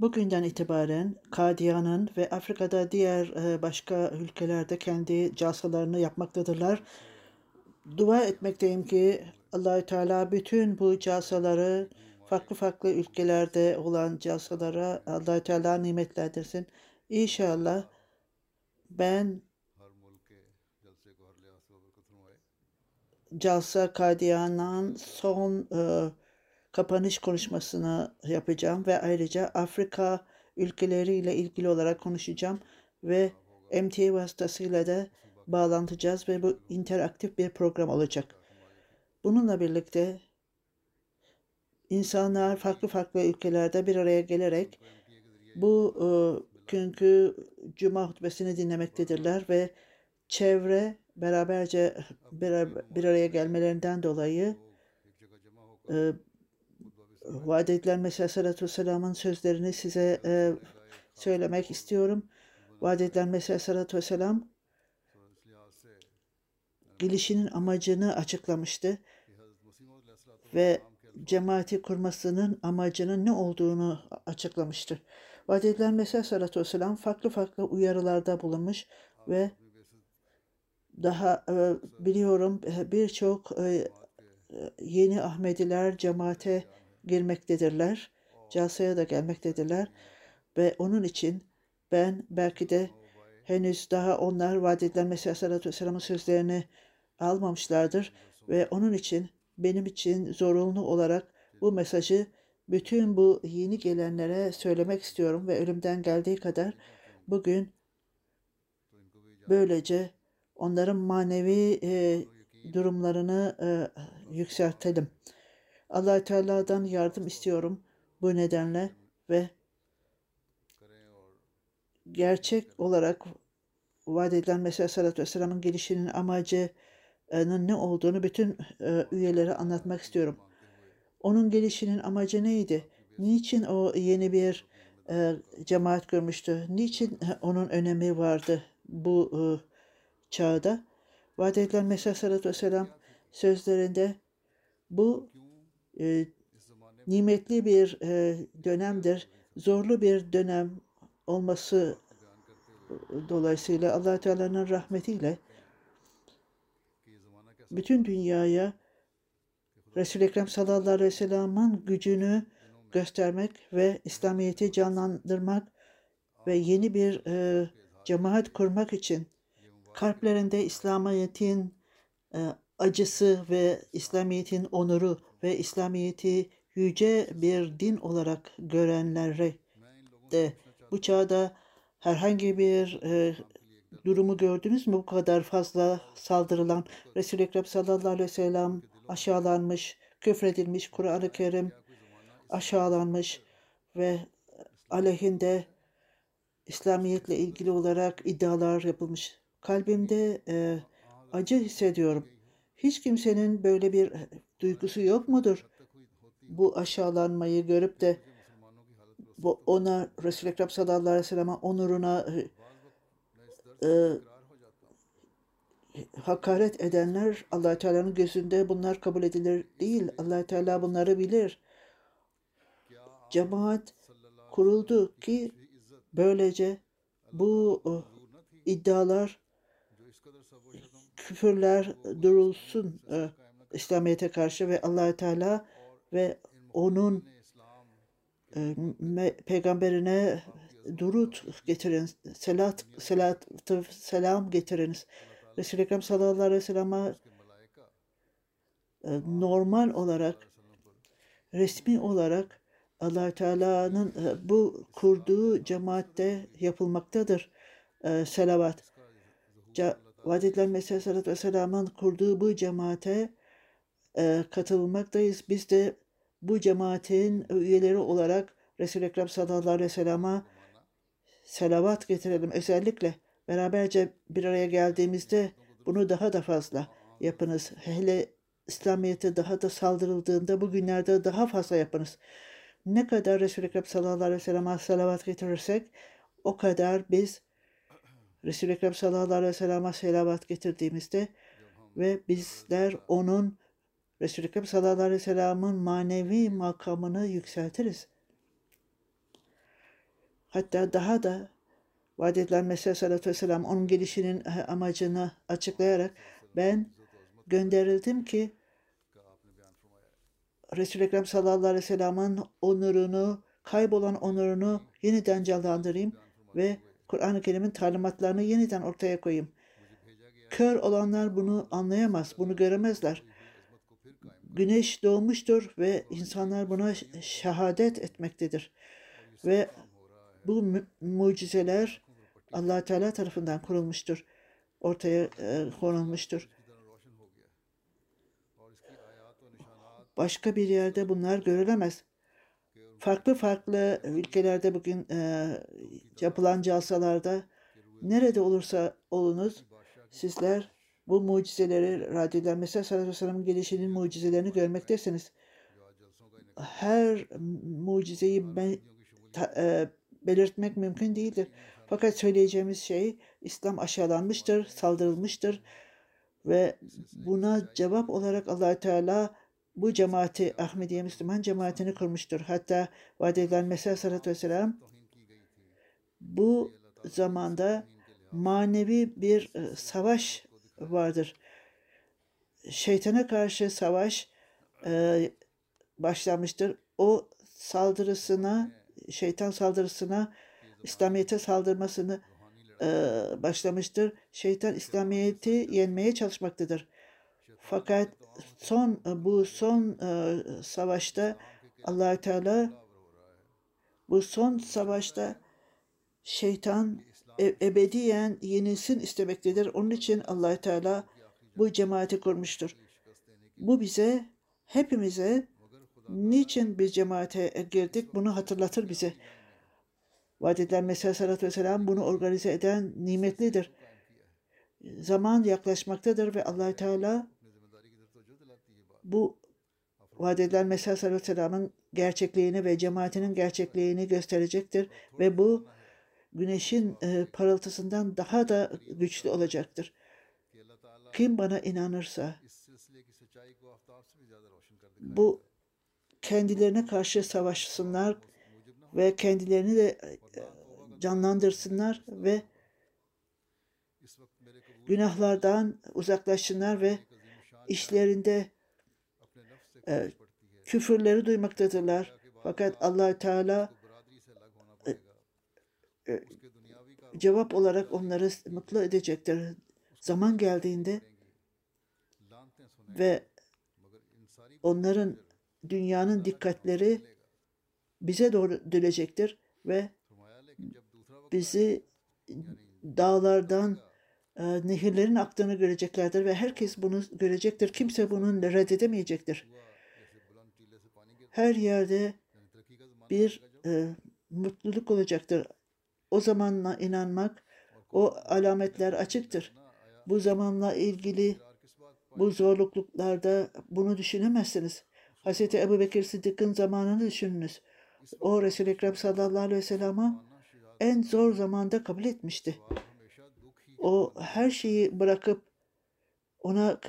Bugünden itibaren Kadiyan'ın ve Afrika'da diğer e, başka ülkelerde kendi casalarını yapmaktadırlar. Dua etmekteyim ki Allahü Teala bütün bu casaları farklı farklı ülkelerde olan casalara Allahü Teala nimetlendirsin. İnşallah ben Calsa Kadiyan'ın son e, kapanış konuşmasını yapacağım ve ayrıca Afrika ülkeleriyle ilgili olarak konuşacağım ve MTA vasıtasıyla da bağlanacağız ve bu interaktif bir program olacak. Bununla birlikte insanlar farklı farklı ülkelerde bir araya gelerek bu e, günkü cuma hutbesini dinlemektedirler ve çevre beraberce bir, bir araya gelmelerinden dolayı e, vaat edilen Mesih Aleyhisselatü Vesselam'ın sözlerini size e, söylemek istiyorum. Vaat edilen Mesih Aleyhisselatü Vesselam gelişinin amacını açıklamıştı ve cemaati kurmasının amacının ne olduğunu açıklamıştır. Vaat edilen Mesih Aleyhisselatü Vesselam farklı farklı uyarılarda bulunmuş ve daha e, biliyorum birçok e, yeni Ahmediler cemaate girmektedirler. Casaya da gelmektedirler. Ve onun için ben belki de henüz daha onlar vaat edilen Mesih Aleyhisselatü Vesselam'ın sözlerini almamışlardır. Ve onun için benim için zorunlu olarak bu mesajı bütün bu yeni gelenlere söylemek istiyorum ve ölümden geldiği kadar bugün böylece onların manevi e, durumlarını e, yükseltelim. Allah Teala'dan yardım istiyorum bu nedenle ve gerçek olarak vaat edilen Mesih Aleyhisselatü Vesselam'ın gelişinin amacının ne olduğunu bütün e, üyelere anlatmak istiyorum. Onun gelişinin amacı neydi? Niçin o yeni bir e, cemaat görmüştü? Niçin onun önemi vardı bu e, çağda? Vaat edilen Mesih Aleyhisselatü Vesselam sözlerinde bu e, nimetli bir e, dönemdir. Zorlu bir dönem olması dolayısıyla allah Teala'nın rahmetiyle bütün dünyaya Resul-i Ekrem sallallahu aleyhi ve sellem'in gücünü göstermek ve İslamiyet'i canlandırmak ve yeni bir e, cemaat kurmak için kalplerinde İslamiyet'in e, acısı ve İslamiyet'in onuru ve İslamiyet'i yüce bir din olarak görenlere de bu çağda herhangi bir e, durumu gördünüz mü? Bu kadar fazla saldırılan Resul-i Ekrem sallallahu aleyhi ve sellem aşağılanmış, küfredilmiş, Kur'an-ı Kerim aşağılanmış ve aleyhinde İslamiyetle ilgili olarak iddialar yapılmış. Kalbimde e, acı hissediyorum. Hiç kimsenin böyle bir duygusu yok mudur? Bu aşağılanmayı görüp de bu ona Resul-i Ekrem sallallahu aleyhi ve sellem'e onuruna e, hakaret edenler allah Teala'nın gözünde bunlar kabul edilir değil. allah Teala bunları bilir. Cemaat kuruldu ki böylece bu e, iddialar, küfürler durulsun e, İslamiyet'e karşı ve allah Teala ve onun e, me- peygamberine durut getirin, selat, selat, selam getiriniz. Resul-i Ekrem sallallahu aleyhi ve sellem'e e, normal olarak, resmi olarak allah Teala'nın e, bu kurduğu cemaatte yapılmaktadır e, selavat. Ca Vaad edilen Mesih Aleyhisselatü Vesselam'ın kurduğu bu cemaate e, katılmaktayız. Biz de bu cemaatin üyeleri olarak Resul-i Ekrem sallallahu aleyhi ve selavat getirelim. Özellikle beraberce bir araya geldiğimizde bunu daha da fazla yapınız. Hele İslamiyet'e daha da saldırıldığında bugünlerde daha fazla yapınız. Ne kadar Resul-i Ekrem sallallahu aleyhi ve sellem'e getirirsek o kadar biz Resul-i Ekrem sallallahu aleyhi ve sellem'e selavat getirdiğimizde ve bizler onun Resul-i Ekrem sallallahu aleyhi ve sellem'in manevi makamını yükseltiriz. Hatta daha da vaat edilen Mesih sallallahu vesselam onun gelişinin amacını açıklayarak ben gönderildim ki Resul-i Ekrem sallallahu aleyhi ve sellem'in onurunu, kaybolan onurunu yeniden canlandırayım ve Kur'an-ı Kerim'in talimatlarını yeniden ortaya koyayım. Kör olanlar bunu anlayamaz, bunu göremezler. Güneş doğmuştur ve insanlar buna şehadet etmektedir. Ve bu mu- mucizeler allah Teala tarafından kurulmuştur. Ortaya e, konulmuştur. Başka bir yerde bunlar görülemez. Farklı farklı ülkelerde bugün e, yapılan calsalarda nerede olursa olunuz sizler bu mucizeleri radyodan mesela sallallahu aleyhi ve gelişinin mucizelerini görmektesiniz. Her mucizeyi ben, ta- e, belirtmek mümkün değildir. Fakat söyleyeceğimiz şey İslam aşağılanmıştır, saldırılmıştır ve buna cevap olarak allah Teala bu cemaati Ahmediye Müslüman cemaatini kurmuştur. Hatta vaat edilen Mesih Aleyhisselatü Vesselam bu zamanda manevi bir e, savaş vardır. Şeytana karşı savaş e, başlamıştır. O saldırısına, şeytan saldırısına, İslamiyet'e saldırmasını e, başlamıştır. Şeytan İslamiyet'i yenmeye çalışmaktadır. Fakat son bu son e, savaşta allah Teala bu son savaşta şeytan e- ebediyen yenilsin istemektedir. Onun için allah Teala bu cemaati kurmuştur. Bu bize hepimize niçin bir cemaate girdik bunu hatırlatır bize. Vaat edilen Mesih Aleyhisselatü Vesselam bunu organize eden nimetlidir. Zaman yaklaşmaktadır ve allah Teala bu vaat edilen Mesih Aleyhisselatü Vesselam'ın gerçekliğini ve cemaatinin gerçekliğini gösterecektir ve bu güneşin e, parıltısından daha da güçlü olacaktır. Kim bana inanırsa bu kendilerine karşı savaşsınlar ve kendilerini de e, canlandırsınlar ve günahlardan uzaklaşsınlar ve işlerinde e, küfürleri duymaktadırlar. Fakat allah Teala e, e, cevap olarak onları mutlu edecektir. Zaman geldiğinde ve onların dünyanın dikkatleri bize doğru dönecektir ve bizi dağlardan nehirlerin aktığını göreceklerdir ve herkes bunu görecektir. Kimse bunun reddedemeyecektir. Her yerde bir e, mutluluk olacaktır. O zamanla inanmak, o alametler açıktır. Bu zamanla ilgili bu zorlukluklarda bunu düşünemezsiniz. Hz. Ebu Bekir Sıddık'ın zamanını düşününüz. O Resul-i Ekrem sallallahu aleyhi ve sellem'i en zor zamanda kabul etmişti. O her şeyi bırakıp ona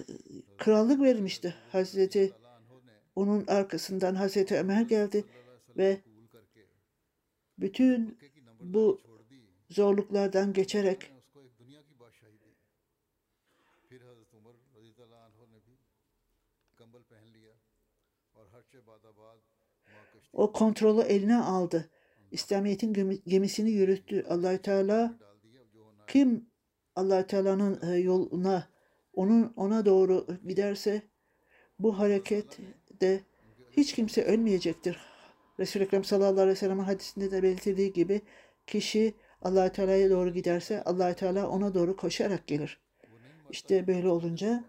krallık verilmişti. Hazreti onun arkasından Hazreti Ömer geldi ve bütün bu zorluklardan geçerek o kontrolü eline aldı. İslamiyet'in gemisini yürüttü. allah Teala kim allah Teala'nın e, yoluna onun ona doğru giderse bu hareket de hiç kimse ölmeyecektir. Resul-i Ekrem sallallahu aleyhi ve sellem'in hadisinde de belirtildiği gibi kişi allah Teala'ya doğru giderse allah Teala ona doğru koşarak gelir. İşte böyle olunca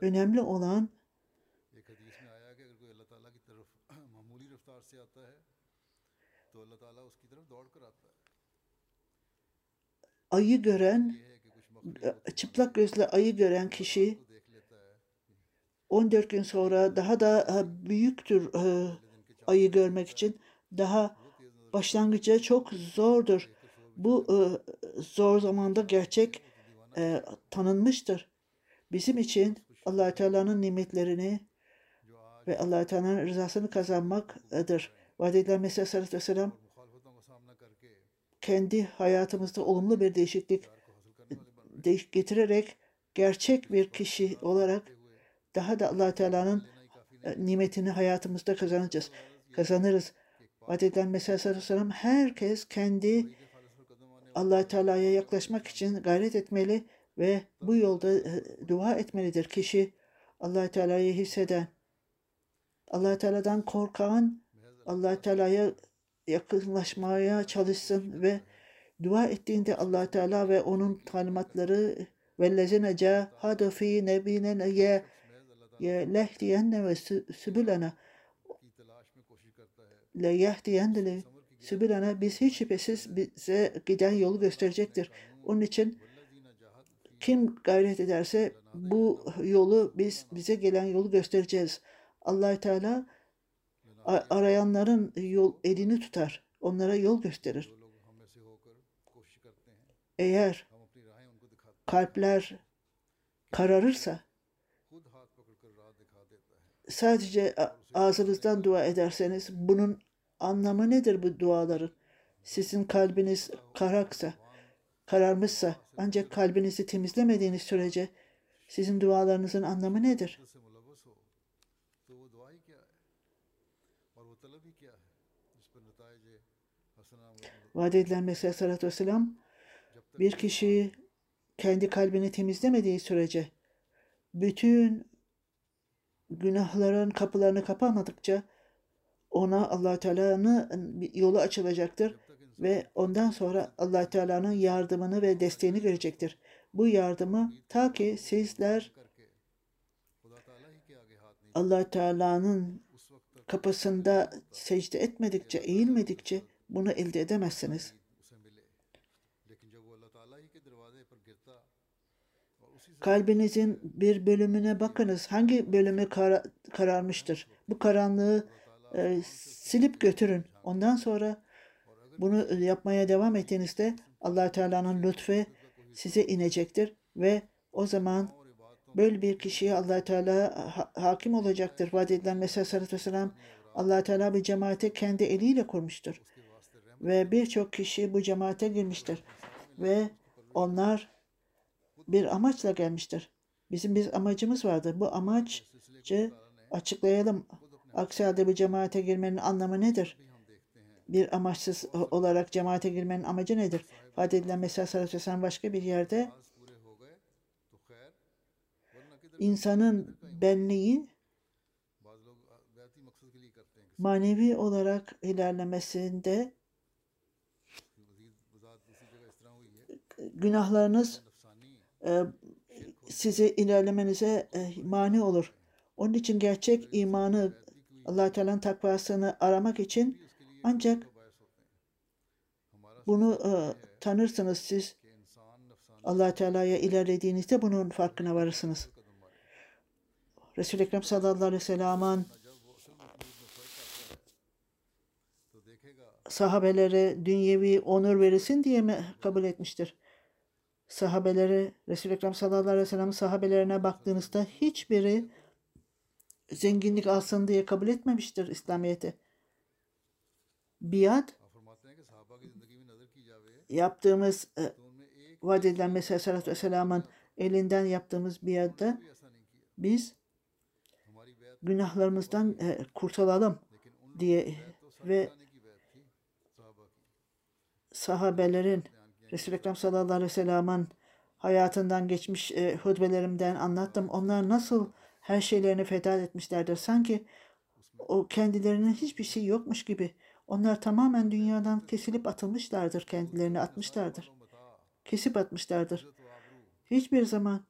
önemli olan ayı gören çıplak gözle ayı gören kişi 14 gün sonra daha da e, büyüktür e, ayı görmek için. Daha başlangıca çok zordur. Bu e, zor zamanda gerçek tanınmıştır. Bizim için allah Teala'nın nimetlerini ve allah Teala'nın rızasını kazanmakdır. Vaat edilen Mesih Aleyhisselatü Vesselam kendi hayatımızda olumlu bir değişiklik getirerek gerçek bir kişi olarak daha da allah Teala'nın e, nimetini hayatımızda kazanacağız. Kazanırız. Edilen Mesih Aleyhisselatü Vesselam herkes kendi allah Teala'ya yaklaşmak için gayret etmeli ve bu yolda e, dua etmelidir. Kişi allah Teala'yı hisseden, allah Teala'dan korkan, allah Teala'ya yakınlaşmaya çalışsın ve dua ettiğinde allah Teala ve onun talimatları vellezine cahadu fi nebine ye lehdiyenne ve sübülene le yehdiyendili sübülene biz hiç şüphesiz bize giden yolu gösterecektir. Onun için kim gayret ederse bu yolu biz bize gelen yolu göstereceğiz. Allah Teala arayanların yol elini tutar. Onlara yol gösterir. Eğer kalpler kararırsa sadece ağzınızdan dua ederseniz bunun anlamı nedir bu duaların? Sizin kalbiniz karaksa, kararmışsa ancak kalbinizi temizlemediğiniz sürece sizin dualarınızın anlamı nedir? Vaat edilen Mesih Sallallahu Vesselam bir kişi kendi kalbini temizlemediği sürece bütün günahların kapılarını kapamadıkça ona Allah Teala'nın yolu açılacaktır ve ondan sonra Allah Teala'nın yardımını ve desteğini görecektir. Bu yardımı ta ki sizler Allah Teala'nın kapısında secde etmedikçe, eğilmedikçe bunu elde edemezsiniz. Kalbinizin bir bölümüne bakınız. Hangi bölümü kara- kararmıştır? Bu karanlığı e, silip götürün. Ondan sonra bunu yapmaya devam ettiğinizde allah Teala'nın lütfu size inecektir ve o zaman böyle bir kişiye allah Teala ha- hakim olacaktır. Vaat edilen Mesih Aleyhisselatü Vesselam allah Teala bir cemaate kendi eliyle kurmuştur. Ve birçok kişi bu cemaate girmiştir. Ve onlar bir amaçla gelmiştir. Bizim bir amacımız vardır. Bu amacı açıklayalım. Aksi halde bu cemaate girmenin anlamı nedir? Bir amaçsız olarak cemaate girmenin amacı nedir? Vaat edilen Mesih Aleyhisselam başka bir yerde insanın benliği manevi olarak ilerlemesinde günahlarınız e, sizi ilerlemenize e, mani olur. Onun için gerçek imanı allah Teala'nın takvasını aramak için ancak bunu e, tanırsınız siz. allah Teala'ya ilerlediğinizde bunun farkına varırsınız. Resul-i Ekrem sallallahu aleyhi ve sellem'in sahabelere dünyevi onur verilsin diye mi kabul etmiştir? sahabeleri Resul-i Ekrem sallallahu aleyhi ve sellem'in sahabelerine baktığınızda hiçbiri zenginlik alsın diye kabul etmemiştir İslamiyet'i. Biat yaptığımız e, vaat edilen Mesih Aleyhisselatü Vesselam'ın elinden yaptığımız biatta biz günahlarımızdan e, kurtulalım diye ve sahabelerin Resul-i Ekrem sallallahu aleyhi ve sellem'in hayatından geçmiş e, hutbelerimden anlattım. Onlar nasıl her şeylerini feda etmişlerdir. Sanki o kendilerinin hiçbir şey yokmuş gibi. Onlar tamamen dünyadan kesilip atılmışlardır. Kendilerini atmışlardır. Kesip atmışlardır. Hiçbir zaman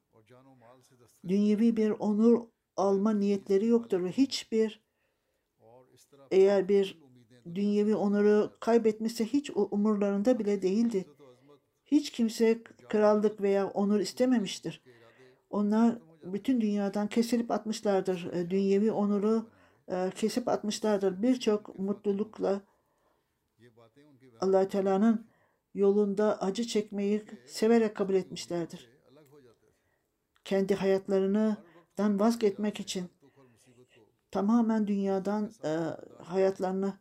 dünyevi bir onur alma niyetleri yoktur. Ve hiçbir eğer bir dünyevi onuru kaybetmişse hiç umurlarında bile değildi. Hiç kimse krallık veya onur istememiştir. Onlar bütün dünyadan kesilip atmışlardır. E, dünyevi onuru e, kesip atmışlardır. Birçok mutlulukla allah Teala'nın yolunda acı çekmeyi severek kabul etmişlerdir. Kendi hayatlarından vazgeçmek için tamamen dünyadan e, hayatlarını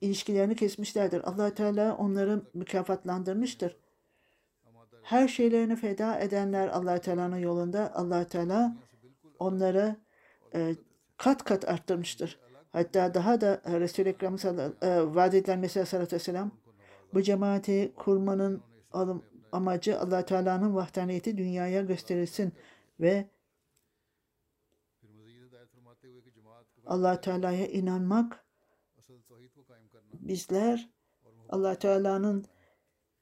ilişkilerini kesmişlerdir. allah Teala onları mükafatlandırmıştır her şeylerini feda edenler allah Teala'nın yolunda allah Teala onları e, kat kat arttırmıştır. Hatta daha da Resul-i Ekrem e, vaad edilen Mesih sallallahu aleyhi ve sellem bu cemaati kurmanın amacı allah Teala'nın vahdaniyeti dünyaya gösterilsin ve allah Teala'ya inanmak bizler allah Teala'nın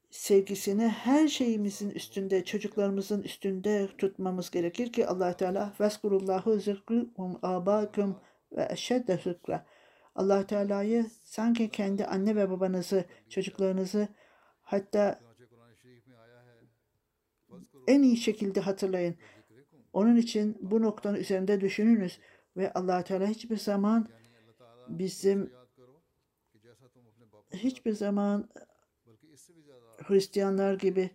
sevgisini her şeyimizin üstünde, çocuklarımızın üstünde tutmamız gerekir ki Allah Teala veskurullahu zikrukum abakum ve eşedde zikra. Allah Teala'yı sanki kendi anne ve babanızı, çocuklarınızı hatta en iyi şekilde hatırlayın. Onun için bu noktanın üzerinde düşününüz ve Allah Teala hiçbir zaman bizim hiçbir zaman Hristiyanlar gibi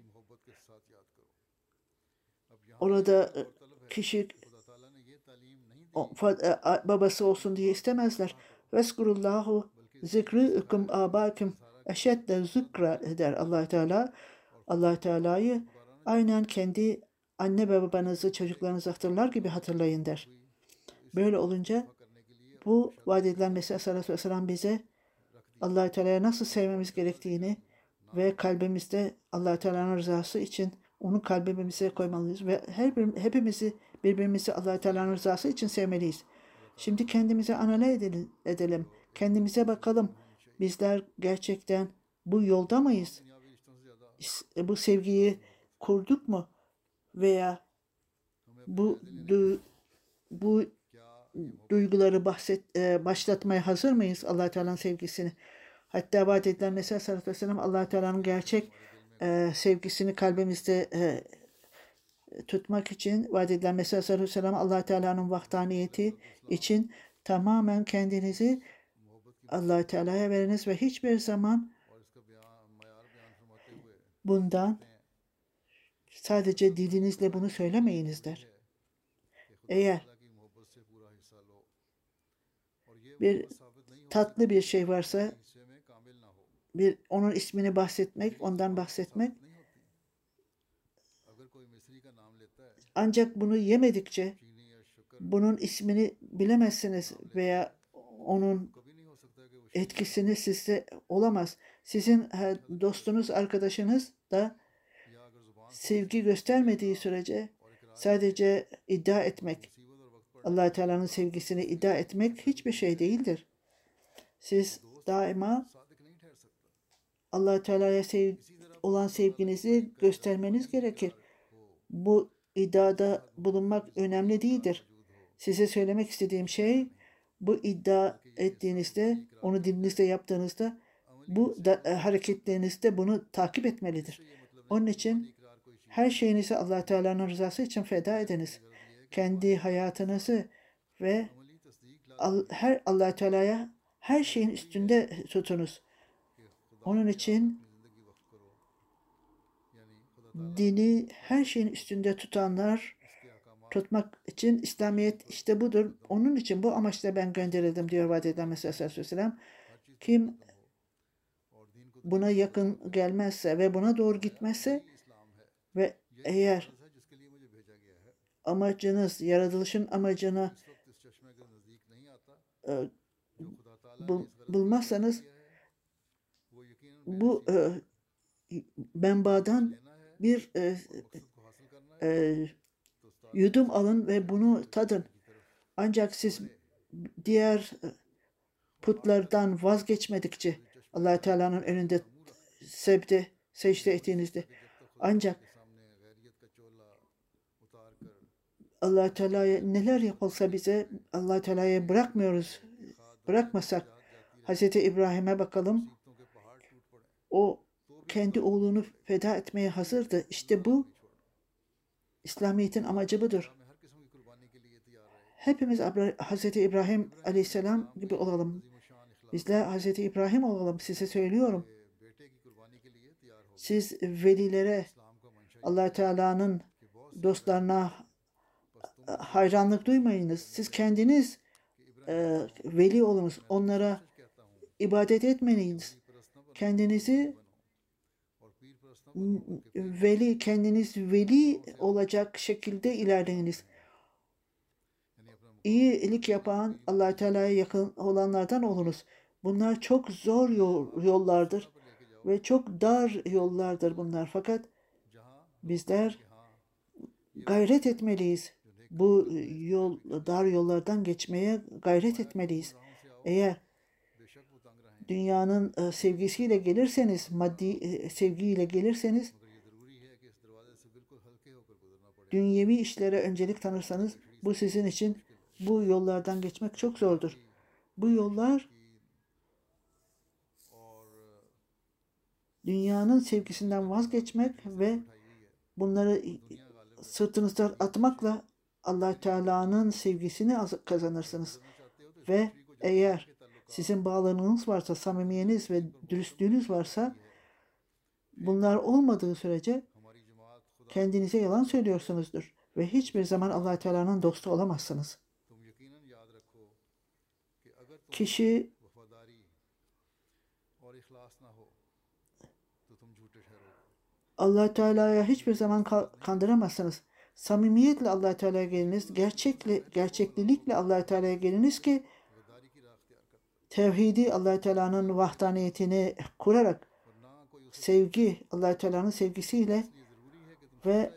orada e, kişi e, babası olsun diye istemezler. Veskurullahu zikrukum abakum eşedde zikra eder allah Teala. allah Teala'yı aynen kendi anne ve babanızı çocuklarınızı hatırlar gibi hatırlayın der. Böyle olunca bu vaat edilen Mesih Aleyhisselam bize allah Teala'ya nasıl sevmemiz gerektiğini ve kalbimizde allah Teala'nın rızası için onu kalbimize koymalıyız ve her bir, hepimizi birbirimizi allah Teala'nın rızası için sevmeliyiz. Şimdi kendimize analiz edelim, edelim. Kendimize bakalım. Bizler gerçekten bu yolda mıyız? E, bu sevgiyi kurduk mu? Veya bu du, bu duyguları bahset, e, başlatmaya hazır mıyız Allah Teala'nın sevgisini? Hatta vaat edilen Mesih Aleyhisselatü Vesselam allah Teala'nın gerçek e, sevgisini kalbimizde e, tutmak için vaat edilen Mesih Aleyhisselatü Vesselam allah Teala'nın vaktaniyeti için tamamen kendinizi allah Teala'ya veriniz ve hiçbir zaman bundan sadece dilinizle bunu söylemeyiniz der. Eğer bir tatlı bir şey varsa bir onun ismini bahsetmek, ondan bahsetmek ancak bunu yemedikçe bunun ismini bilemezsiniz veya onun etkisini sizde olamaz. Sizin dostunuz, arkadaşınız da sevgi göstermediği sürece sadece iddia etmek, allah Teala'nın sevgisini iddia etmek hiçbir şey değildir. Siz daima allah Teala'ya sev olan sevginizi göstermeniz gerekir. Bu iddiada bulunmak önemli değildir. Size söylemek istediğim şey bu iddia ettiğinizde, onu dilinizde yaptığınızda bu da, e, hareketlerinizde bunu takip etmelidir. Onun için her şeyinizi allah Teala'nın rızası için feda ediniz. Kendi hayatınızı ve her allah Teala'ya her şeyin üstünde tutunuz. Onun için dini her şeyin üstünde tutanlar tutmak için İslamiyet işte budur. Onun için bu amaçla ben gönderildim diyor vaat Mesih Aleyhisselam. Kim buna yakın gelmezse ve buna doğru gitmezse ve eğer amacınız, yaratılışın amacını e, bul, bulmazsanız bu e, menbaadan bir e, e, yudum alın ve bunu tadın. Ancak siz diğer putlardan vazgeçmedikçe allah Teala'nın önünde sebde, secde ettiğinizde ancak allah Teala'ya neler yapılsa bize allah Teala'ya bırakmıyoruz. Bırakmasak Hz. İbrahim'e bakalım. O kendi oğlunu feda etmeye hazırdı. İşte bu İslamiyet'in amacı budur. Hepimiz Hz. İbrahim aleyhisselam gibi olalım. Bizler Hz. İbrahim olalım. Size söylüyorum. Siz velilere, allah Teala'nın dostlarına hayranlık duymayınız. Siz kendiniz e, veli olunuz. Onlara ibadet etmeyiniz. Kendinizi veli, kendiniz veli olacak şekilde ilerleyiniz. İyilik yapan allah Teala'ya yakın olanlardan olunuz. Bunlar çok zor yol, yollardır ve çok dar yollardır bunlar. Fakat bizler gayret etmeliyiz. Bu yol dar yollardan geçmeye gayret etmeliyiz. Eğer dünyanın sevgisiyle gelirseniz, maddi sevgiyle gelirseniz, dünyevi işlere öncelik tanırsanız bu sizin için bu yollardan geçmek çok zordur. Bu yollar dünyanın sevgisinden vazgeçmek ve bunları sırtınızdan atmakla allah Teala'nın sevgisini kazanırsınız. Ve eğer sizin bağlılığınız varsa, samimiyeniz ve dürüstlüğünüz varsa bunlar olmadığı sürece kendinize yalan söylüyorsunuzdur ve hiçbir zaman allah Teala'nın dostu olamazsınız. Kişi allah Teala'ya hiçbir zaman kandıramazsınız. Samimiyetle allah Teala'ya geliniz, gerçekli, gerçeklilikle allah Teala'ya geliniz ki tevhidi allah Teala'nın vahdaniyetini kurarak sevgi allah Teala'nın sevgisiyle ve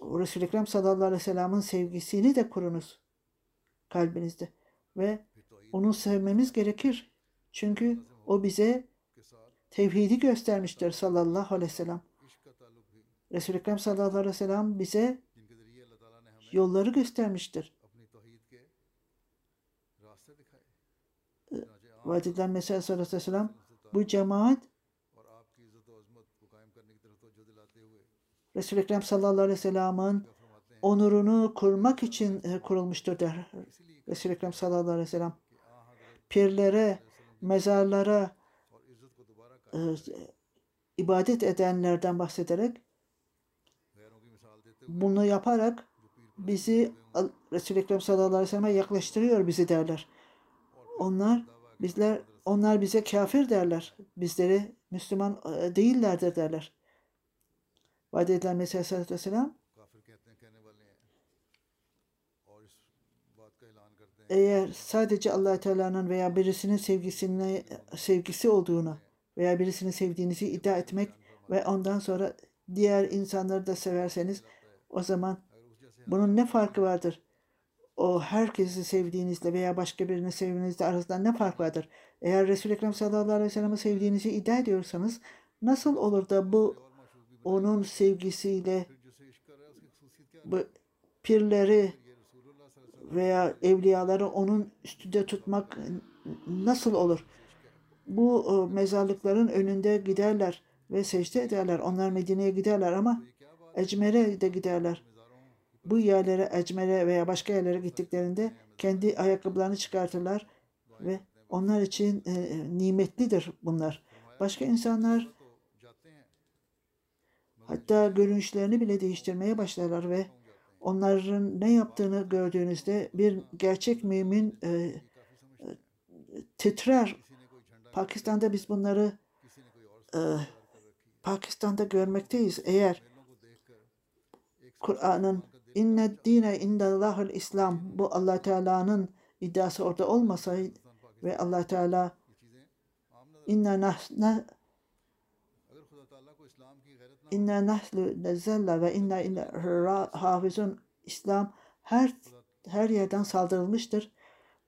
Resul-i Ekrem sallallahu aleyhi ve sellem'in sevgisini de kurunuz kalbinizde ve onu sevmemiz gerekir. Çünkü o bize tevhidi göstermiştir sallallahu aleyhi ve sellem. Resul-i Ekrem sallallahu aleyhi ve sellem bize yolları göstermiştir. Vadiden Mesih sallallahu aleyhi ve sellem bu cemaat Resul-i Ekrem sallallahu aleyhi ve sellem'in onurunu kurmak için kurulmuştur der Resul-i Ekrem sallallahu aleyhi ve sellem. Pirlere, mezarlara e, ibadet edenlerden bahsederek bunu yaparak bizi Resul-i Ekrem sallallahu aleyhi ve sellem'e yaklaştırıyor bizi derler. Onlar bizler onlar bize kafir derler. Bizleri Müslüman değillerdir derler. Vaat edilen Mesih Aleyhisselatü Vesselam eğer sadece allah Teala'nın veya birisinin sevgisine sevgisi olduğunu veya birisini sevdiğinizi iddia etmek ve ondan sonra diğer insanları da severseniz o zaman bunun ne farkı vardır? O herkesi sevdiğinizle veya başka birini sevdiğinizle arasında ne fark vardır? Eğer Resul-i Ekrem sallallahu aleyhi ve sellem'i sevdiğinizi iddia ediyorsanız nasıl olur da bu onun sevgisiyle bu pirleri veya evliyaları onun üstünde tutmak nasıl olur? Bu e, mezarlıkların önünde giderler ve secde ederler. Onlar Medine'ye giderler ama Ecmer'e de giderler. Bu yerlere, Ecmer'e veya başka yerlere gittiklerinde kendi ayakkabılarını çıkartırlar ve onlar için e, nimetlidir bunlar. Başka insanlar Hatta görünüşlerini bile değiştirmeye başlarlar ve onların ne yaptığını gördüğünüzde bir gerçek mümin e, e, titrer. Pakistan'da biz bunları e, Pakistan'da görmekteyiz. Eğer Kur'an'ın İnne dine indellahul İslam. Bu allah Teala'nın iddiası orada olmasaydı ve allah Teala inna nahne inna nahlu nezella ve inna ile hafizun İslam her her yerden saldırılmıştır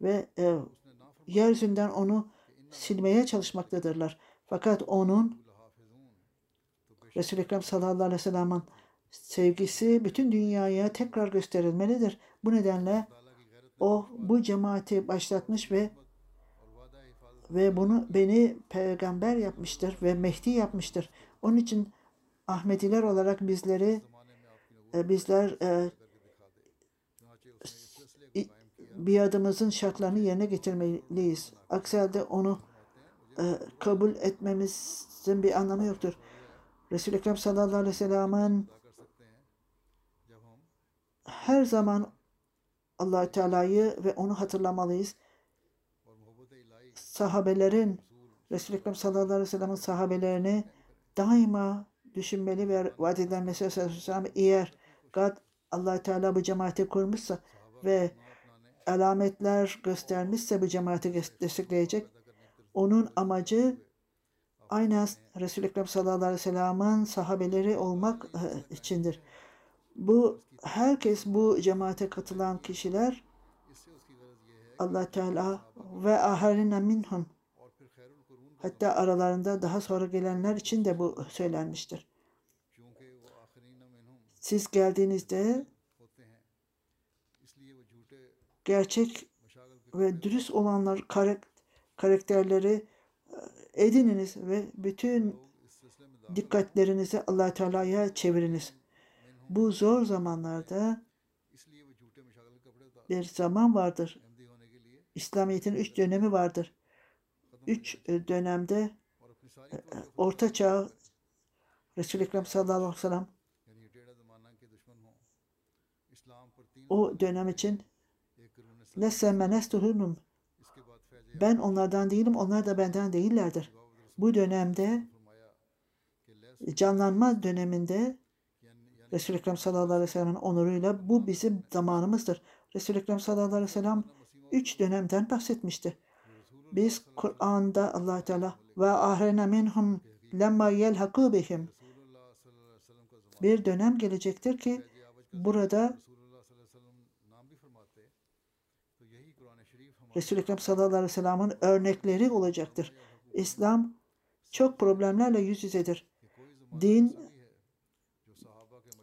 ve e, yeryüzünden onu silmeye çalışmaktadırlar. Fakat onun Resul-i Ekrem sallallahu aleyhi ve sellem'in sevgisi bütün dünyaya tekrar gösterilmelidir. Bu nedenle o bu cemaati başlatmış ve ve bunu beni peygamber yapmıştır ve Mehdi yapmıştır. Onun için Ahmediler olarak bizleri e, bizler e, i- biadımızın şartlarını yerine getirmeliyiz. Aksi halde onu e, kabul etmemizin bir anlamı yoktur. Resul-i Ekrem sallallahu aleyhi ve sellem'in her zaman allah Teala'yı ve onu hatırlamalıyız. Sahabelerin Resul-i Ekrem sallallahu aleyhi ve sellem'in sahabelerini daima düşünmeli ve vaat edilen Mesih Aleyhisselam eğer God allah Teala bu cemaati kurmuşsa ve alametler göstermişse bu cemaati destekleyecek onun amacı aynen Resul-i Ekrem sallallahu aleyhi ve sellem'in sahabeleri olmak e, içindir. Bu herkes bu cemaate katılan kişiler Allah Teala ve aharina minhum hatta aralarında daha sonra gelenler için de bu söylenmiştir. Siz geldiğinizde gerçek ve dürüst olanlar karakterleri e, edininiz ve bütün dikkatlerinizi Allah Teala'ya çeviriniz. Bu zor zamanlarda bir zaman vardır. İslamiyet'in üç dönemi vardır. Üç e, dönemde e, Orta Çağ Resul-i Ekrem sallallahu aleyhi ve sellem o dönem için لَسَّمَّ نَسْتُهُنُمْ Ben onlardan değilim, onlar da benden değillerdir. Bu dönemde canlanma döneminde Resul-i Ekrem sallallahu aleyhi ve sellem'in onuruyla bu bizim zamanımızdır. Resul-i Ekrem sallallahu aleyhi ve sellem üç dönemden bahsetmişti. Biz Kur'an'da allah Teala ve ahrena minhum lemma yelhaku bihim bir dönem gelecektir ki burada Resul-i Ekrem sallallahu aleyhi ve sellem'in örnekleri olacaktır. İslam çok problemlerle yüz yüzedir. Din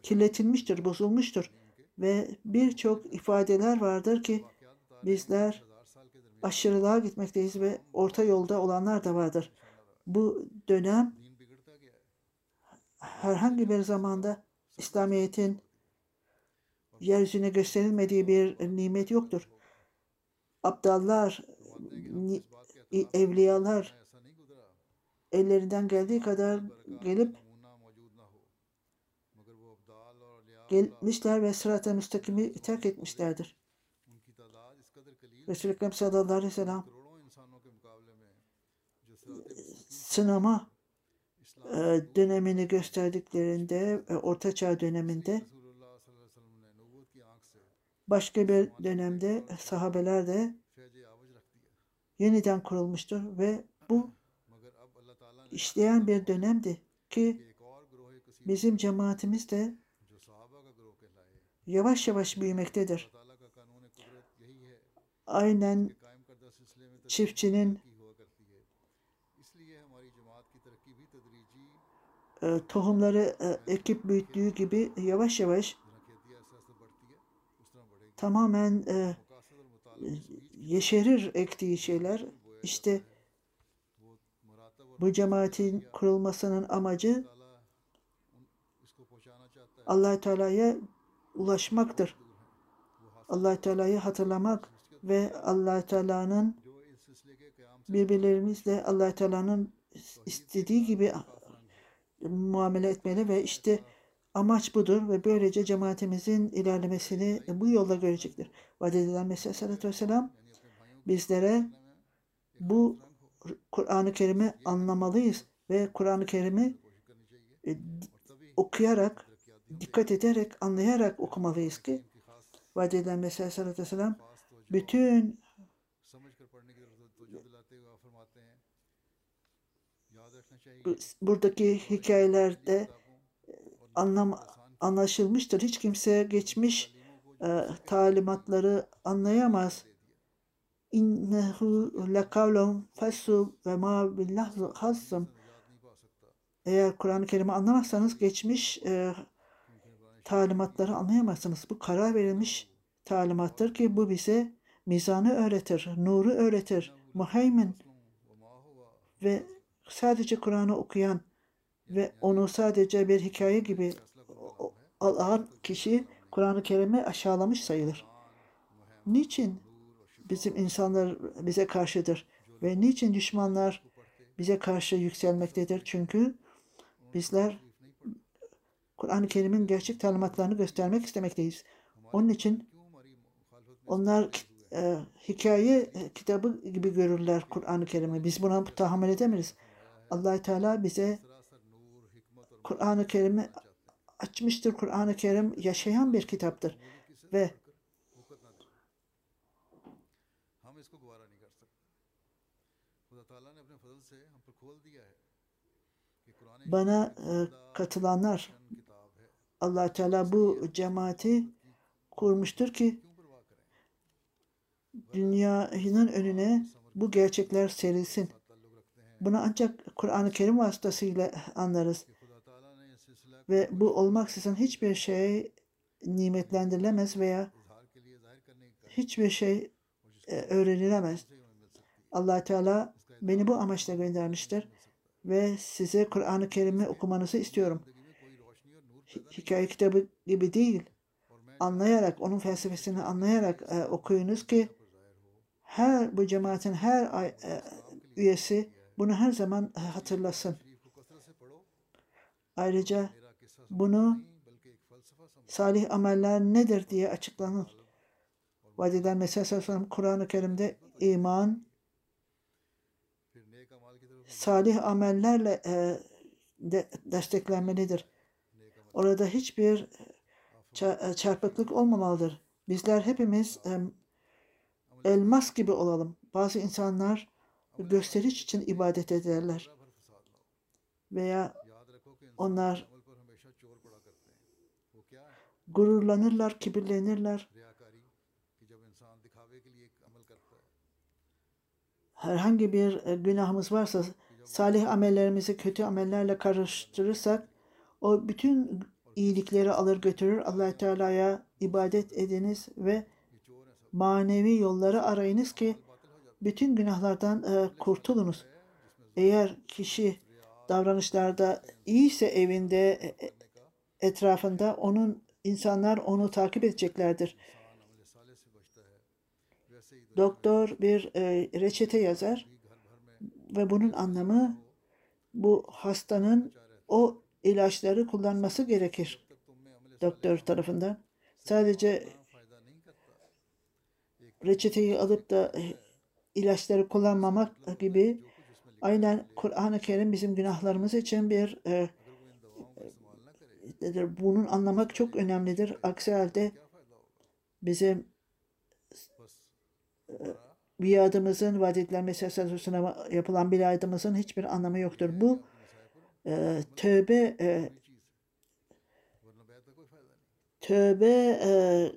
kirletilmiştir, bozulmuştur. Ve birçok ifadeler vardır ki bizler aşırılığa gitmekteyiz ve orta yolda olanlar da vardır. Bu dönem herhangi bir zamanda İslamiyet'in yeryüzüne gösterilmediği bir nimet yoktur. Abdallar, evliyalar ellerinden geldiği kadar gelip gelmişler ve sırat-ı müstakimi terk etmişlerdir. Resul-i Ekrem sallallahu aleyhi ve sellem sınama e, dönemini gösterdiklerinde, e, Orta Çağ döneminde başka bir dönemde sahabeler de yeniden kurulmuştur ve bu işleyen bir dönemdi ki bizim cemaatimiz de yavaş yavaş büyümektedir. Aynen çiftçinin e, tohumları e, ekip büyüttüğü gibi yavaş yavaş tamamen e, yeşerir ektiği şeyler. İşte bu cemaatin kurulmasının amacı allah Teala'ya ulaşmaktır. allah Teala'yı hatırlamak ve allah Teala'nın birbirlerimizle allah Teala'nın istediği gibi muamele etmeli ve işte amaç budur ve böylece cemaatimizin ilerlemesini bu yolda görecektir. Vaat edilen Mesih Aleyhisselatü Vesselam bizlere bu Kur'an-ı Kerim'i anlamalıyız ve Kur'an-ı Kerim'i e, okuyarak dikkat ederek, anlayarak okumalıyız ki vaad edilen Mesih Aleyhisselatü Vesselam bütün buradaki hikayelerde e, anlam anlaşılmıştır. Hiç kimse geçmiş e, talimatları anlayamaz. İnnehu lekavlum fesu ve ma billah hazzım. Eğer Kur'an-ı Kerim'i anlamazsanız geçmiş e, talimatları anlayamazsınız. Bu karar verilmiş talimattır ki bu bize mizanı öğretir, nuru öğretir. Muheymin ve sadece Kur'an'ı okuyan ve onu sadece bir hikaye gibi alan kişi Kur'an-ı Kerim'i aşağılamış sayılır. Niçin bizim insanlar bize karşıdır ve niçin düşmanlar bize karşı yükselmektedir? Çünkü bizler Kur'an-ı Kerim'in gerçek talimatlarını göstermek istemekteyiz. Onun için onlar e, hikaye e, kitabı gibi görürler Kur'an-ı Kerim'i. Biz buna tahammül edemeyiz. allah Teala bize Kur'an-ı Kerim'i açmıştır. Kur'an-ı Kerim yaşayan bir kitaptır. Ve bana e, katılanlar allah Teala bu cemaati kurmuştur ki dünyanın önüne bu gerçekler serilsin. Bunu ancak Kur'an-ı Kerim vasıtasıyla anlarız. Ve bu olmaksızın hiçbir şey nimetlendirilemez veya hiçbir şey e, öğrenilemez. allah Teala beni bu amaçla göndermiştir ve size Kur'an-ı Kerim'i okumanızı istiyorum hikaye kitabı gibi değil. Anlayarak, onun felsefesini anlayarak e, okuyunuz ki her bu cemaatin her e, üyesi bunu her zaman e, hatırlasın. Ayrıca bunu salih ameller nedir diye açıklanır. Vadiden Mesih Kur'an-ı Kerim'de iman, salih amellerle e, de, desteklenmelidir. Orada hiçbir e, e, çarpıklık olmamalıdır. Bizler hepimiz e, elmas gibi olalım. Bazı insanlar gösteriş için ibadet ederler. Veya onlar gururlanırlar, kibirlenirler. Herhangi bir günahımız varsa salih amellerimizi kötü amellerle karıştırırsak o bütün iyilikleri alır götürür. allah Teala'ya ibadet ediniz ve manevi yolları arayınız ki bütün günahlardan e, kurtulunuz. Eğer kişi davranışlarda iyiyse evinde e, e, etrafında onun insanlar onu takip edeceklerdir. Doktor bir e, reçete yazar ve bunun anlamı bu hastanın o ilaçları kullanması gerekir. Doktor tarafından. Sadece reçeteyi alıp da ilaçları kullanmamak gibi aynen Kur'an-ı Kerim bizim günahlarımız için bir e, e, bunun anlamak çok önemlidir. Aksi halde bizim e, biadımızın, vaat edilen Mesih yapılan biadımızın hiçbir anlamı yoktur. Bu e, tövbe e, tövbe e,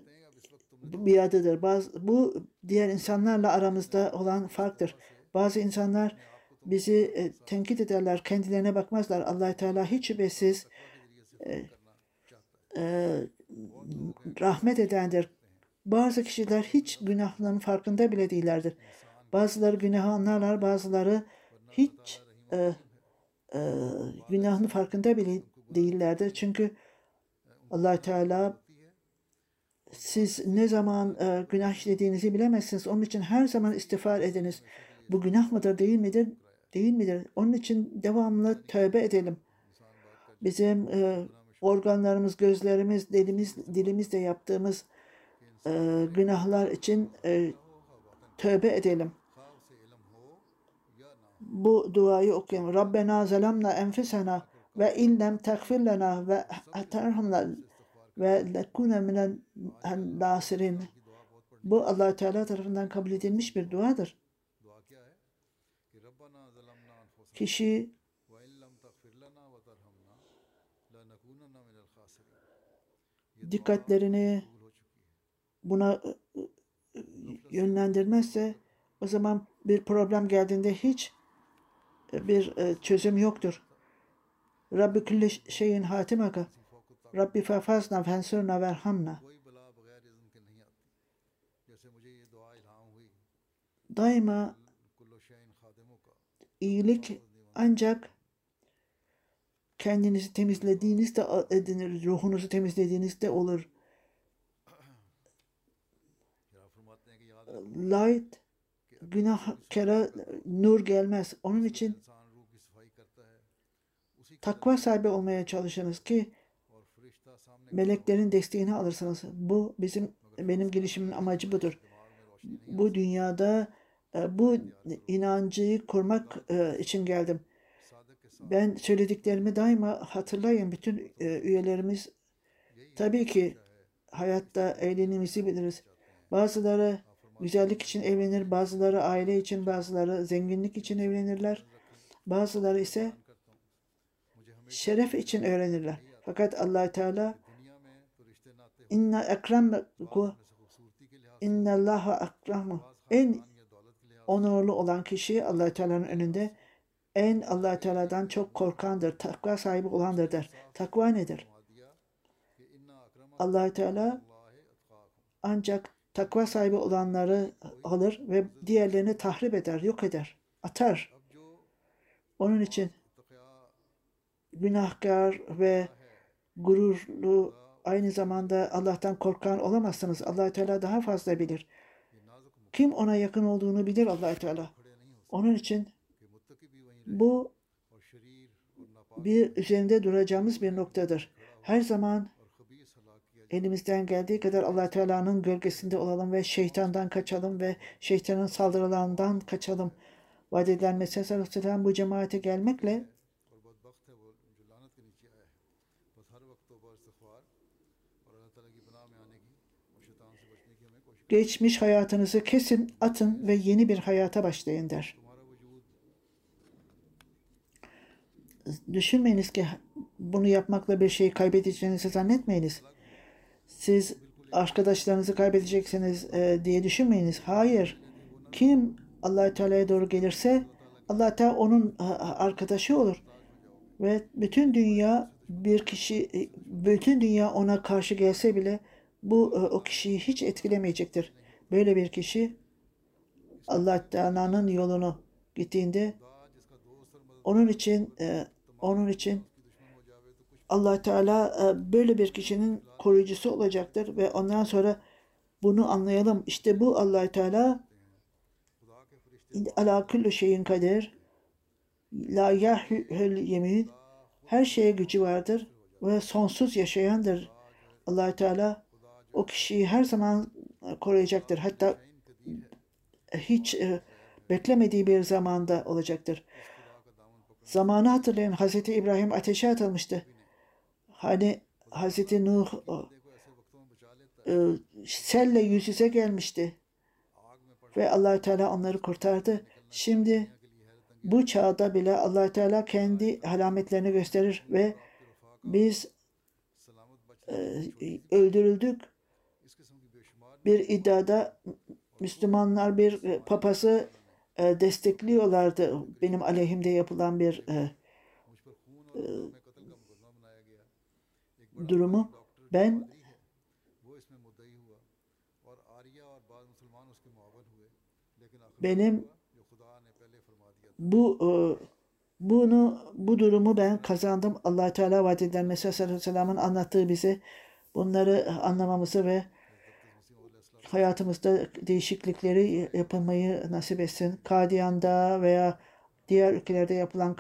bu diğer insanlarla aramızda olan farktır. Bazı insanlar bizi e, tenkit ederler, kendilerine bakmazlar. allah Teala hiç şüphesiz e, e, rahmet edendir. Bazı kişiler hiç günahlarının farkında bile değillerdir. Bazıları günahı anlarlar, bazıları hiç e, e, günahın farkında bile değillerdir. Çünkü allah Teala siz ne zaman e, günah işlediğinizi bilemezsiniz. Onun için her zaman istiğfar ediniz. Bu günah mıdır, değil midir? Değil midir? Onun için devamlı tövbe edelim. bizim e, organlarımız, gözlerimiz, dilimiz, dilimizle yaptığımız e, günahlar için e, tövbe edelim bu duayı okuyalım. Rabbena zelemna enfisena ve inlem tekfir lena ve terhamna ve lekune minel nasirin. Bu allah Teala tarafından kabul edilmiş bir duadır. Kişi dikkatlerini buna yönlendirmezse o zaman bir problem geldiğinde hiç bir e, çözüm yoktur. Rabbi külli şeyin hatimaka. Rabbi fafazna fensurna verhamna. Daima iyilik ancak kendinizi temizlediğinizde edinir, ruhunuzu temizlediğinizde olur. Light günahkara nur gelmez. Onun için takva sahibi olmaya çalışınız ki meleklerin desteğini alırsınız. Bu bizim benim gelişimin amacı budur. Bu dünyada e, bu inancıyı kurmak e, için geldim. Ben söylediklerimi daima hatırlayın. Bütün e, üyelerimiz tabii ki hayatta eğlenimizi biliriz. Bazıları Güzellik için evlenir, bazıları aile için, bazıları zenginlik için evlenirler. Bazıları ise şeref için öğrenirler. Fakat allah Teala inna ekramku inna allaha akramu en onurlu olan kişi allah Teala'nın önünde en allah Teala'dan çok korkandır, takva sahibi olandır der. Takva nedir? allah Teala ancak takva sahibi olanları alır ve diğerlerini tahrip eder, yok eder, atar. Onun için günahkar ve gururlu aynı zamanda Allah'tan korkan olamazsınız. allah Teala daha fazla bilir. Kim ona yakın olduğunu bilir allah Teala. Onun için bu bir üzerinde duracağımız bir noktadır. Her zaman Elimizden geldiği kadar allah Teala'nın gölgesinde olalım ve şeytandan kaçalım ve şeytanın saldırılarından kaçalım. Vaat edilen Mesih Aleyhisselam bu cemaate gelmekle geçmiş hayatınızı kesin, atın ve yeni bir hayata başlayın der. Düşünmeyiniz ki bunu yapmakla bir şey kaybedeceğinizi zannetmeyiniz siz arkadaşlarınızı kaybedeceksiniz e, diye düşünmeyiniz. Hayır. Kim allah Teala'ya doğru gelirse allah Teala onun arkadaşı olur. Ve bütün dünya bir kişi, e, bütün dünya ona karşı gelse bile bu e, o kişiyi hiç etkilemeyecektir. Böyle bir kişi allah Teala'nın yolunu gittiğinde onun için e, onun için allah Teala böyle bir kişinin koruyucusu olacaktır ve ondan sonra bunu anlayalım. İşte bu allah Teala ala kullu şeyin kadir la yahül yemin her şeye gücü vardır ve sonsuz yaşayandır. allah Teala o kişiyi her zaman koruyacaktır. Hatta hiç e, beklemediği bir zamanda olacaktır. Zamanı hatırlayın Hz. İbrahim ateşe atılmıştı. Hani Hazreti Nuh e, selle yüz yüze gelmişti. Ve allah Teala onları kurtardı. Şimdi bu çağda bile allah Teala kendi alametlerini gösterir ve biz e, öldürüldük. Bir iddiada Müslümanlar bir e, papası destekliyorlardı. Benim aleyhimde yapılan bir durumu ben benim bu e, bunu bu durumu ben kazandım. Allah Teala vaat edilen Mesih sallallahu aleyhi anlattığı bize bunları anlamamızı ve hayatımızda değişiklikleri yapılmayı nasip etsin. Kadiyan'da veya diğer ülkelerde yapılan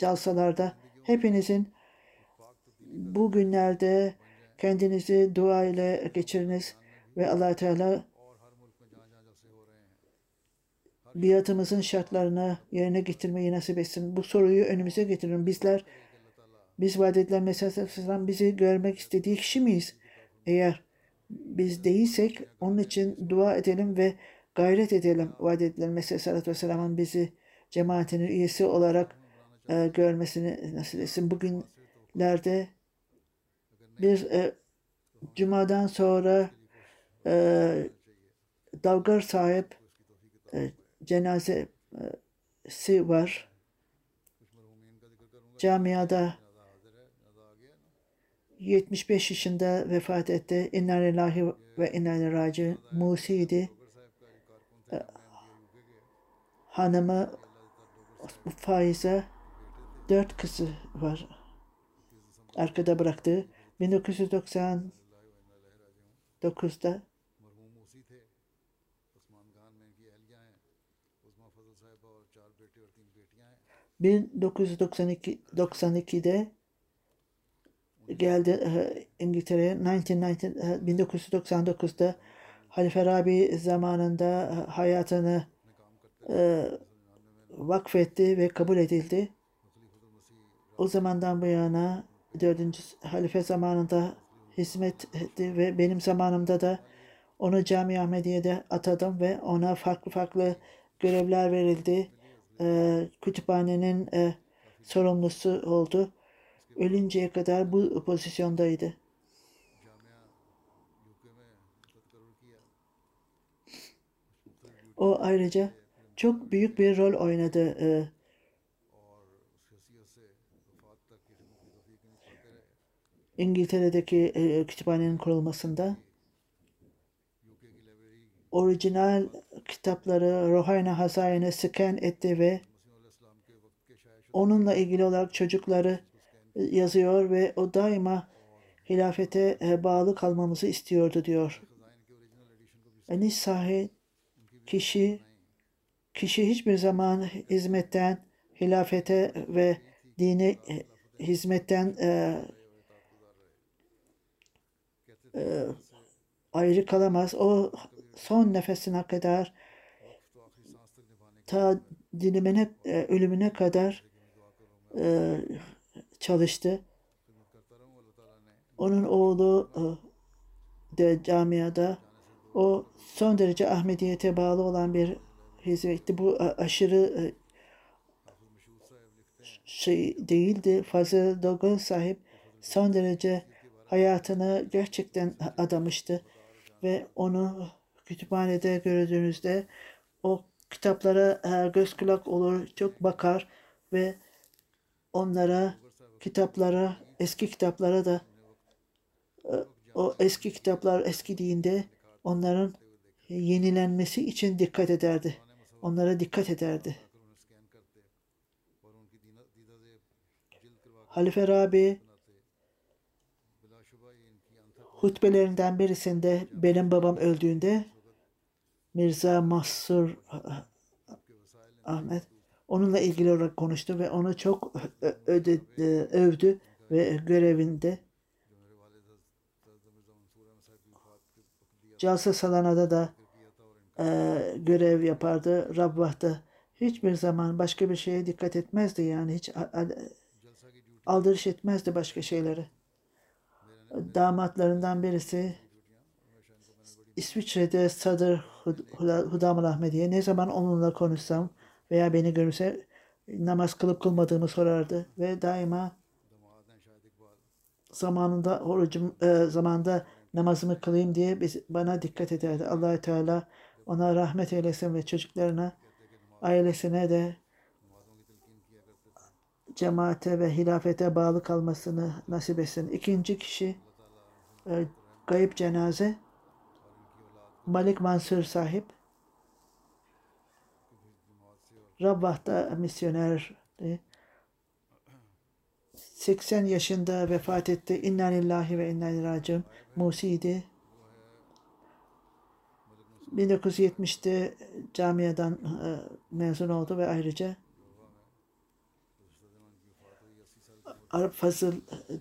kalsalarda e, hepinizin bu günlerde kendinizi dua ile geçiriniz ve allah Teala biatımızın şartlarını yerine getirmeyi nasip etsin. Bu soruyu önümüze getirin. Bizler biz vaat edilen Mesih bizi görmek istediği kişi miyiz? Eğer biz değilsek onun için dua edelim ve gayret edelim. Vaat edilen Mesih bizi cemaatinin üyesi olarak e, görmesini nasip etsin. Bugünlerde bir e, Cuma'dan sonra e, Davgar sahip e, cenazesi var. Camiada 75 yaşında vefat etti. İnna lillahi ve inna ileyhi. Musi'ydi. E, Hanımı Faize dört kızı var. Arkada bıraktı. 1999'da ...1992'de geldi e, İngiltere'ye. 1999'da e, Halife Rabi zamanında e, hayatını vakfetti ve kabul edildi. O zamandan bu yana 4. halife zamanında hizmet etti ve benim zamanımda da onu Cami Ahmediye'de atadım ve ona farklı farklı görevler verildi. E, kütüphanenin e, sorumlusu oldu. Ölünceye kadar bu pozisyondaydı. O ayrıca çok büyük bir rol oynadı e, İngiltere'deki e, kütüphanenin kurulmasında orijinal kitapları Rohayna Hazayen'e scan etti ve onunla ilgili olarak çocukları e, yazıyor ve o daima hilafete e, bağlı kalmamızı istiyordu diyor. Enis Sahi kişi kişi hiçbir zaman hizmetten hilafete ve dine e, hizmetten e, e, ayrı kalamaz. O son nefesine kadar ta dilimine, e, ölümüne kadar e, çalıştı. Onun oğlu e, de camiada o son derece Ahmediyete bağlı olan bir hizmetti. Bu aşırı şey değildi. Fazıl Dogon sahip son derece hayatını gerçekten adamıştı ve onu kütüphanede gördüğünüzde o kitaplara e, göz kulak olur, çok bakar ve onlara kitaplara, eski kitaplara da e, o eski kitaplar eskidiğinde onların yenilenmesi için dikkat ederdi. Onlara dikkat ederdi. Halife Rabi Hutbelerinden birisinde benim babam öldüğünde Mirza Mahsur ah, ah, Ahmet onunla ilgili olarak konuştu ve onu çok öde, e, övdü ve görevinde Calsa Salana'da da e, görev yapardı. Rabbah'ta hiçbir zaman başka bir şeye dikkat etmezdi yani hiç aldırış etmezdi başka şeylere damatlarından birisi İsviçre'de Sadır Hudam Ahmediye ne zaman onunla konuşsam veya beni görürse namaz kılıp kılmadığımı sorardı ve daima zamanında orucum e, zamanda namazımı kılayım diye biz, bana dikkat ederdi. allah Teala ona rahmet eylesin ve çocuklarına ailesine de cemaate ve hilafete bağlı kalmasını nasip etsin. İkinci kişi e, kayıp cenaze Malik Mansur sahip Rabbah'ta misyonerdi. 80 yaşında vefat etti. İnna lillahi ve inna ileyhi raciun. Musi'ydi. 1970'te camiadan e, mezun oldu ve ayrıca Arap Fazıl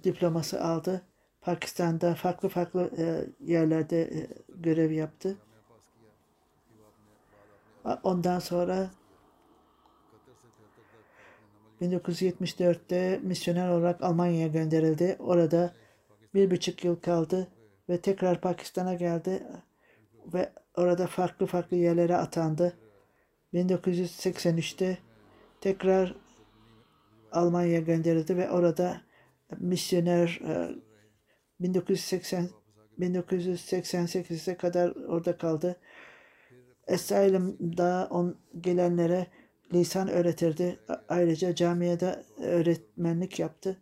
diploması aldı. Pakistan'da farklı farklı e, yerlerde e, görev yaptı. Ondan sonra 1974'te misyoner olarak Almanya'ya gönderildi. Orada bir buçuk yıl kaldı ve tekrar Pakistan'a geldi ve orada farklı farklı yerlere atandı. 1983'te tekrar Almanya'ya gönderildi ve orada misyoner e, 1980 1988'e kadar orada kaldı. Asylum'da on gelenlere lisan öğretirdi. Ayrıca camiyede öğretmenlik yaptı.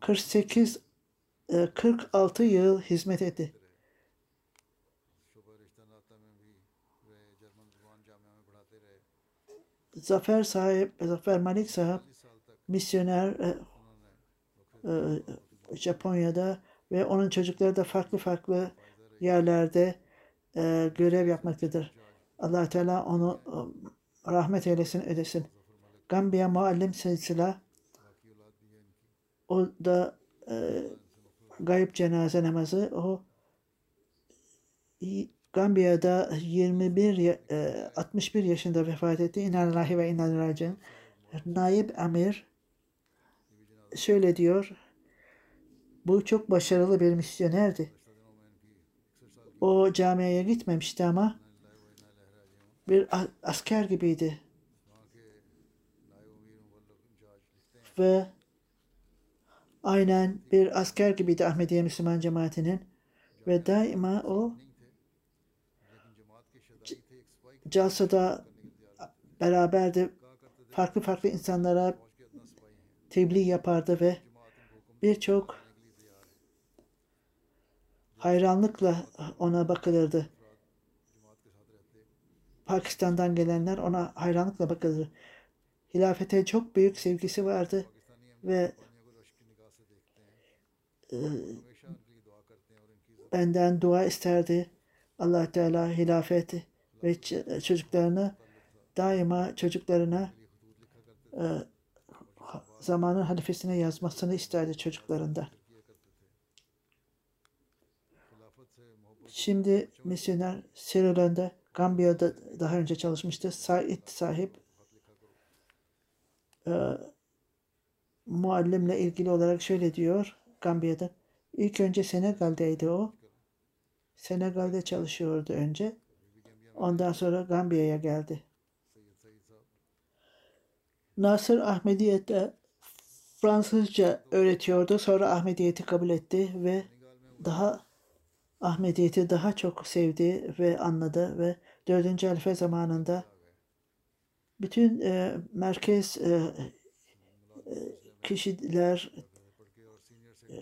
48 46 e, yıl hizmet etti. Zafer sahip, Zafer Malik sahip misyoner e, e, Japonya'da ve onun çocukları da farklı farklı yerlerde e, görev yapmaktadır. allah Teala onu rahmet eylesin, ödesin. Gambiya Muallim Silsila o da e, gayb cenaze namazı o Gambiya'da 21 ya- e, 61 yaşında vefat etti. İnna lillahi ve raciun. Naib Amir şöyle diyor. Bu çok başarılı bir misyonerdi. O camiye gitmemişti ama bir asker gibiydi. Ve aynen bir asker gibiydi Ahmediye Müslüman cemaatinin. Ve daima o Calsa'da beraberdi. Farklı farklı insanlara tebliğ yapardı ve birçok hayranlıkla ona bakılırdı. Pakistan'dan gelenler ona hayranlıkla bakılır. Hilafete çok büyük sevgisi vardı ve e, benden dua isterdi. allah Teala hilafeti ve çocuklarını daima çocuklarına e, zamanın halifesine yazmasını isterdi çocuklarında. Şimdi misyoner Sierra Gambiya'da daha önce çalışmıştı. Said sahip e, muallimle ilgili olarak şöyle diyor Gambiya'da. İlk önce Senegal'deydi o. Senegal'de çalışıyordu önce. Ondan sonra Gambiya'ya geldi. Nasır Ahmediyet'te Fransızca öğretiyordu. Sonra Ahmediyet'i kabul etti ve daha Ahmediyet'i daha çok sevdi ve anladı ve 4. halife zamanında bütün e, merkez e, e, kişiler e,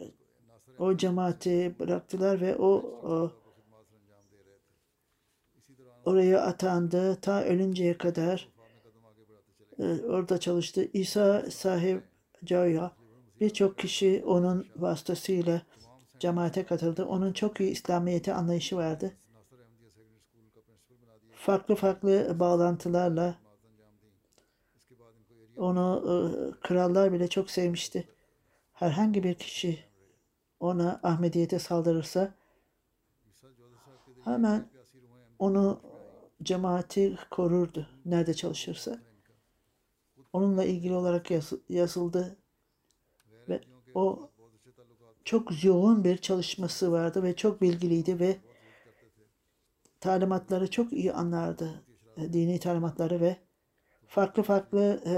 o cemaati bıraktılar ve o, o oraya atandı ta ölünceye kadar e, orada çalıştı. İsa sahip Caya birçok kişi onun vasıtasıyla cemaate katıldı. Onun çok iyi İslamiyet'e anlayışı vardı. Farklı farklı bağlantılarla onu e, krallar bile çok sevmişti. Herhangi bir kişi ona Ahmediyete saldırırsa hemen onu cemaati korurdu nerede çalışırsa. Onunla ilgili olarak yazı- yazıldı ve o çok yoğun bir çalışması vardı ve çok bilgiliydi ve talimatları çok iyi anlardı. e, Dini talimatları ve farklı farklı e,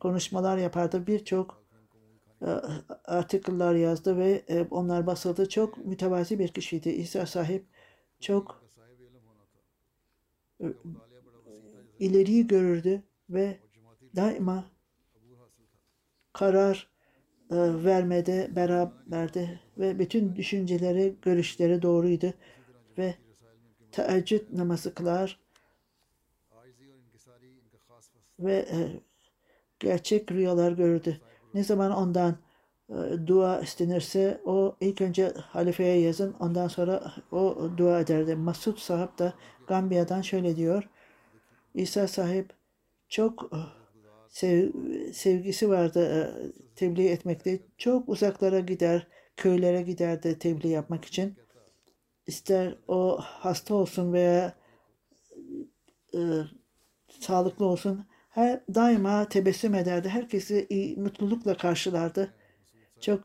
konuşmalar yapardı. Birçok e, artikıllar yazdı ve e, onlar basıldı. Çok mütevazi bir kişiydi. İsa sahip çok e, ileriyi görürdü ve daima karar e, vermede beraberdi ve bütün düşünceleri, görüşleri doğruydu ve teheccüd namazı kılar ve e, gerçek rüyalar gördü. Ne zaman ondan e, dua istenirse o ilk önce halifeye yazın ondan sonra o dua ederdi. Masud sahip da Gambiya'dan şöyle diyor. İsa sahip çok sev- sevgisi vardı e, tebliğ etmekte. Çok uzaklara gider, köylere giderdi tebliğ yapmak için. İster o hasta olsun veya e, sağlıklı olsun her daima tebessüm ederdi. Herkesi iyi, mutlulukla karşılardı. Çok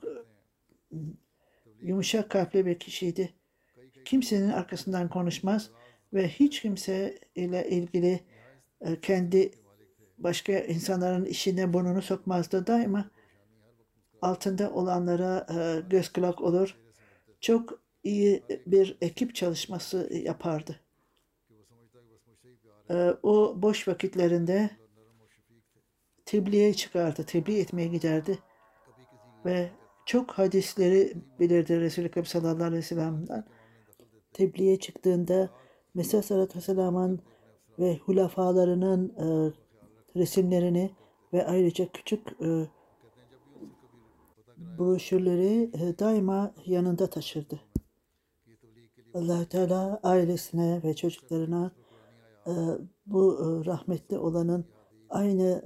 yumuşak kalpli bir kişiydi. Kimsenin arkasından konuşmaz ve hiç kimse ile ilgili e, kendi başka insanların işine burnunu sokmazdı. Daima altında olanlara e, göz kulak olur. Çok iyi bir ekip çalışması yapardı. E, O boş vakitlerinde tebliğe çıkardı, tebliğ etmeye giderdi ve çok hadisleri bilirdi Resulü Ekrem sallallahu aleyhi ve sellem'den. Tebliğe çıktığında Mesih sallallahu aleyhi ve sellem'in ve hulafalarının e, resimlerini ve ayrıca küçük e, broşürleri e, daima yanında taşırdı. allah Teala ailesine ve çocuklarına e, bu rahmetli olanın aynı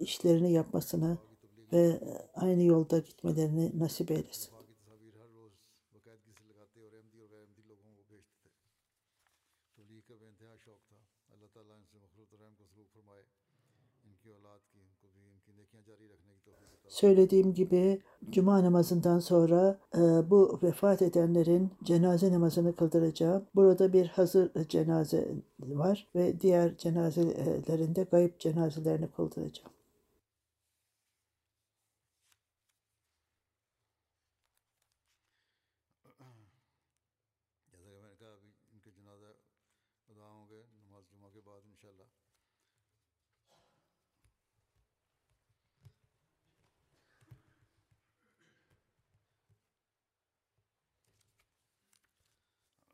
işlerini yapmasını ve aynı yolda gitmelerini nasip eylesin. Söylediğim gibi cuma namazından sonra e, bu vefat edenlerin cenaze namazını kıldıracağım. Burada bir hazır cenaze var ve diğer cenazelerinde gayip cenazelerini kıldıracağım.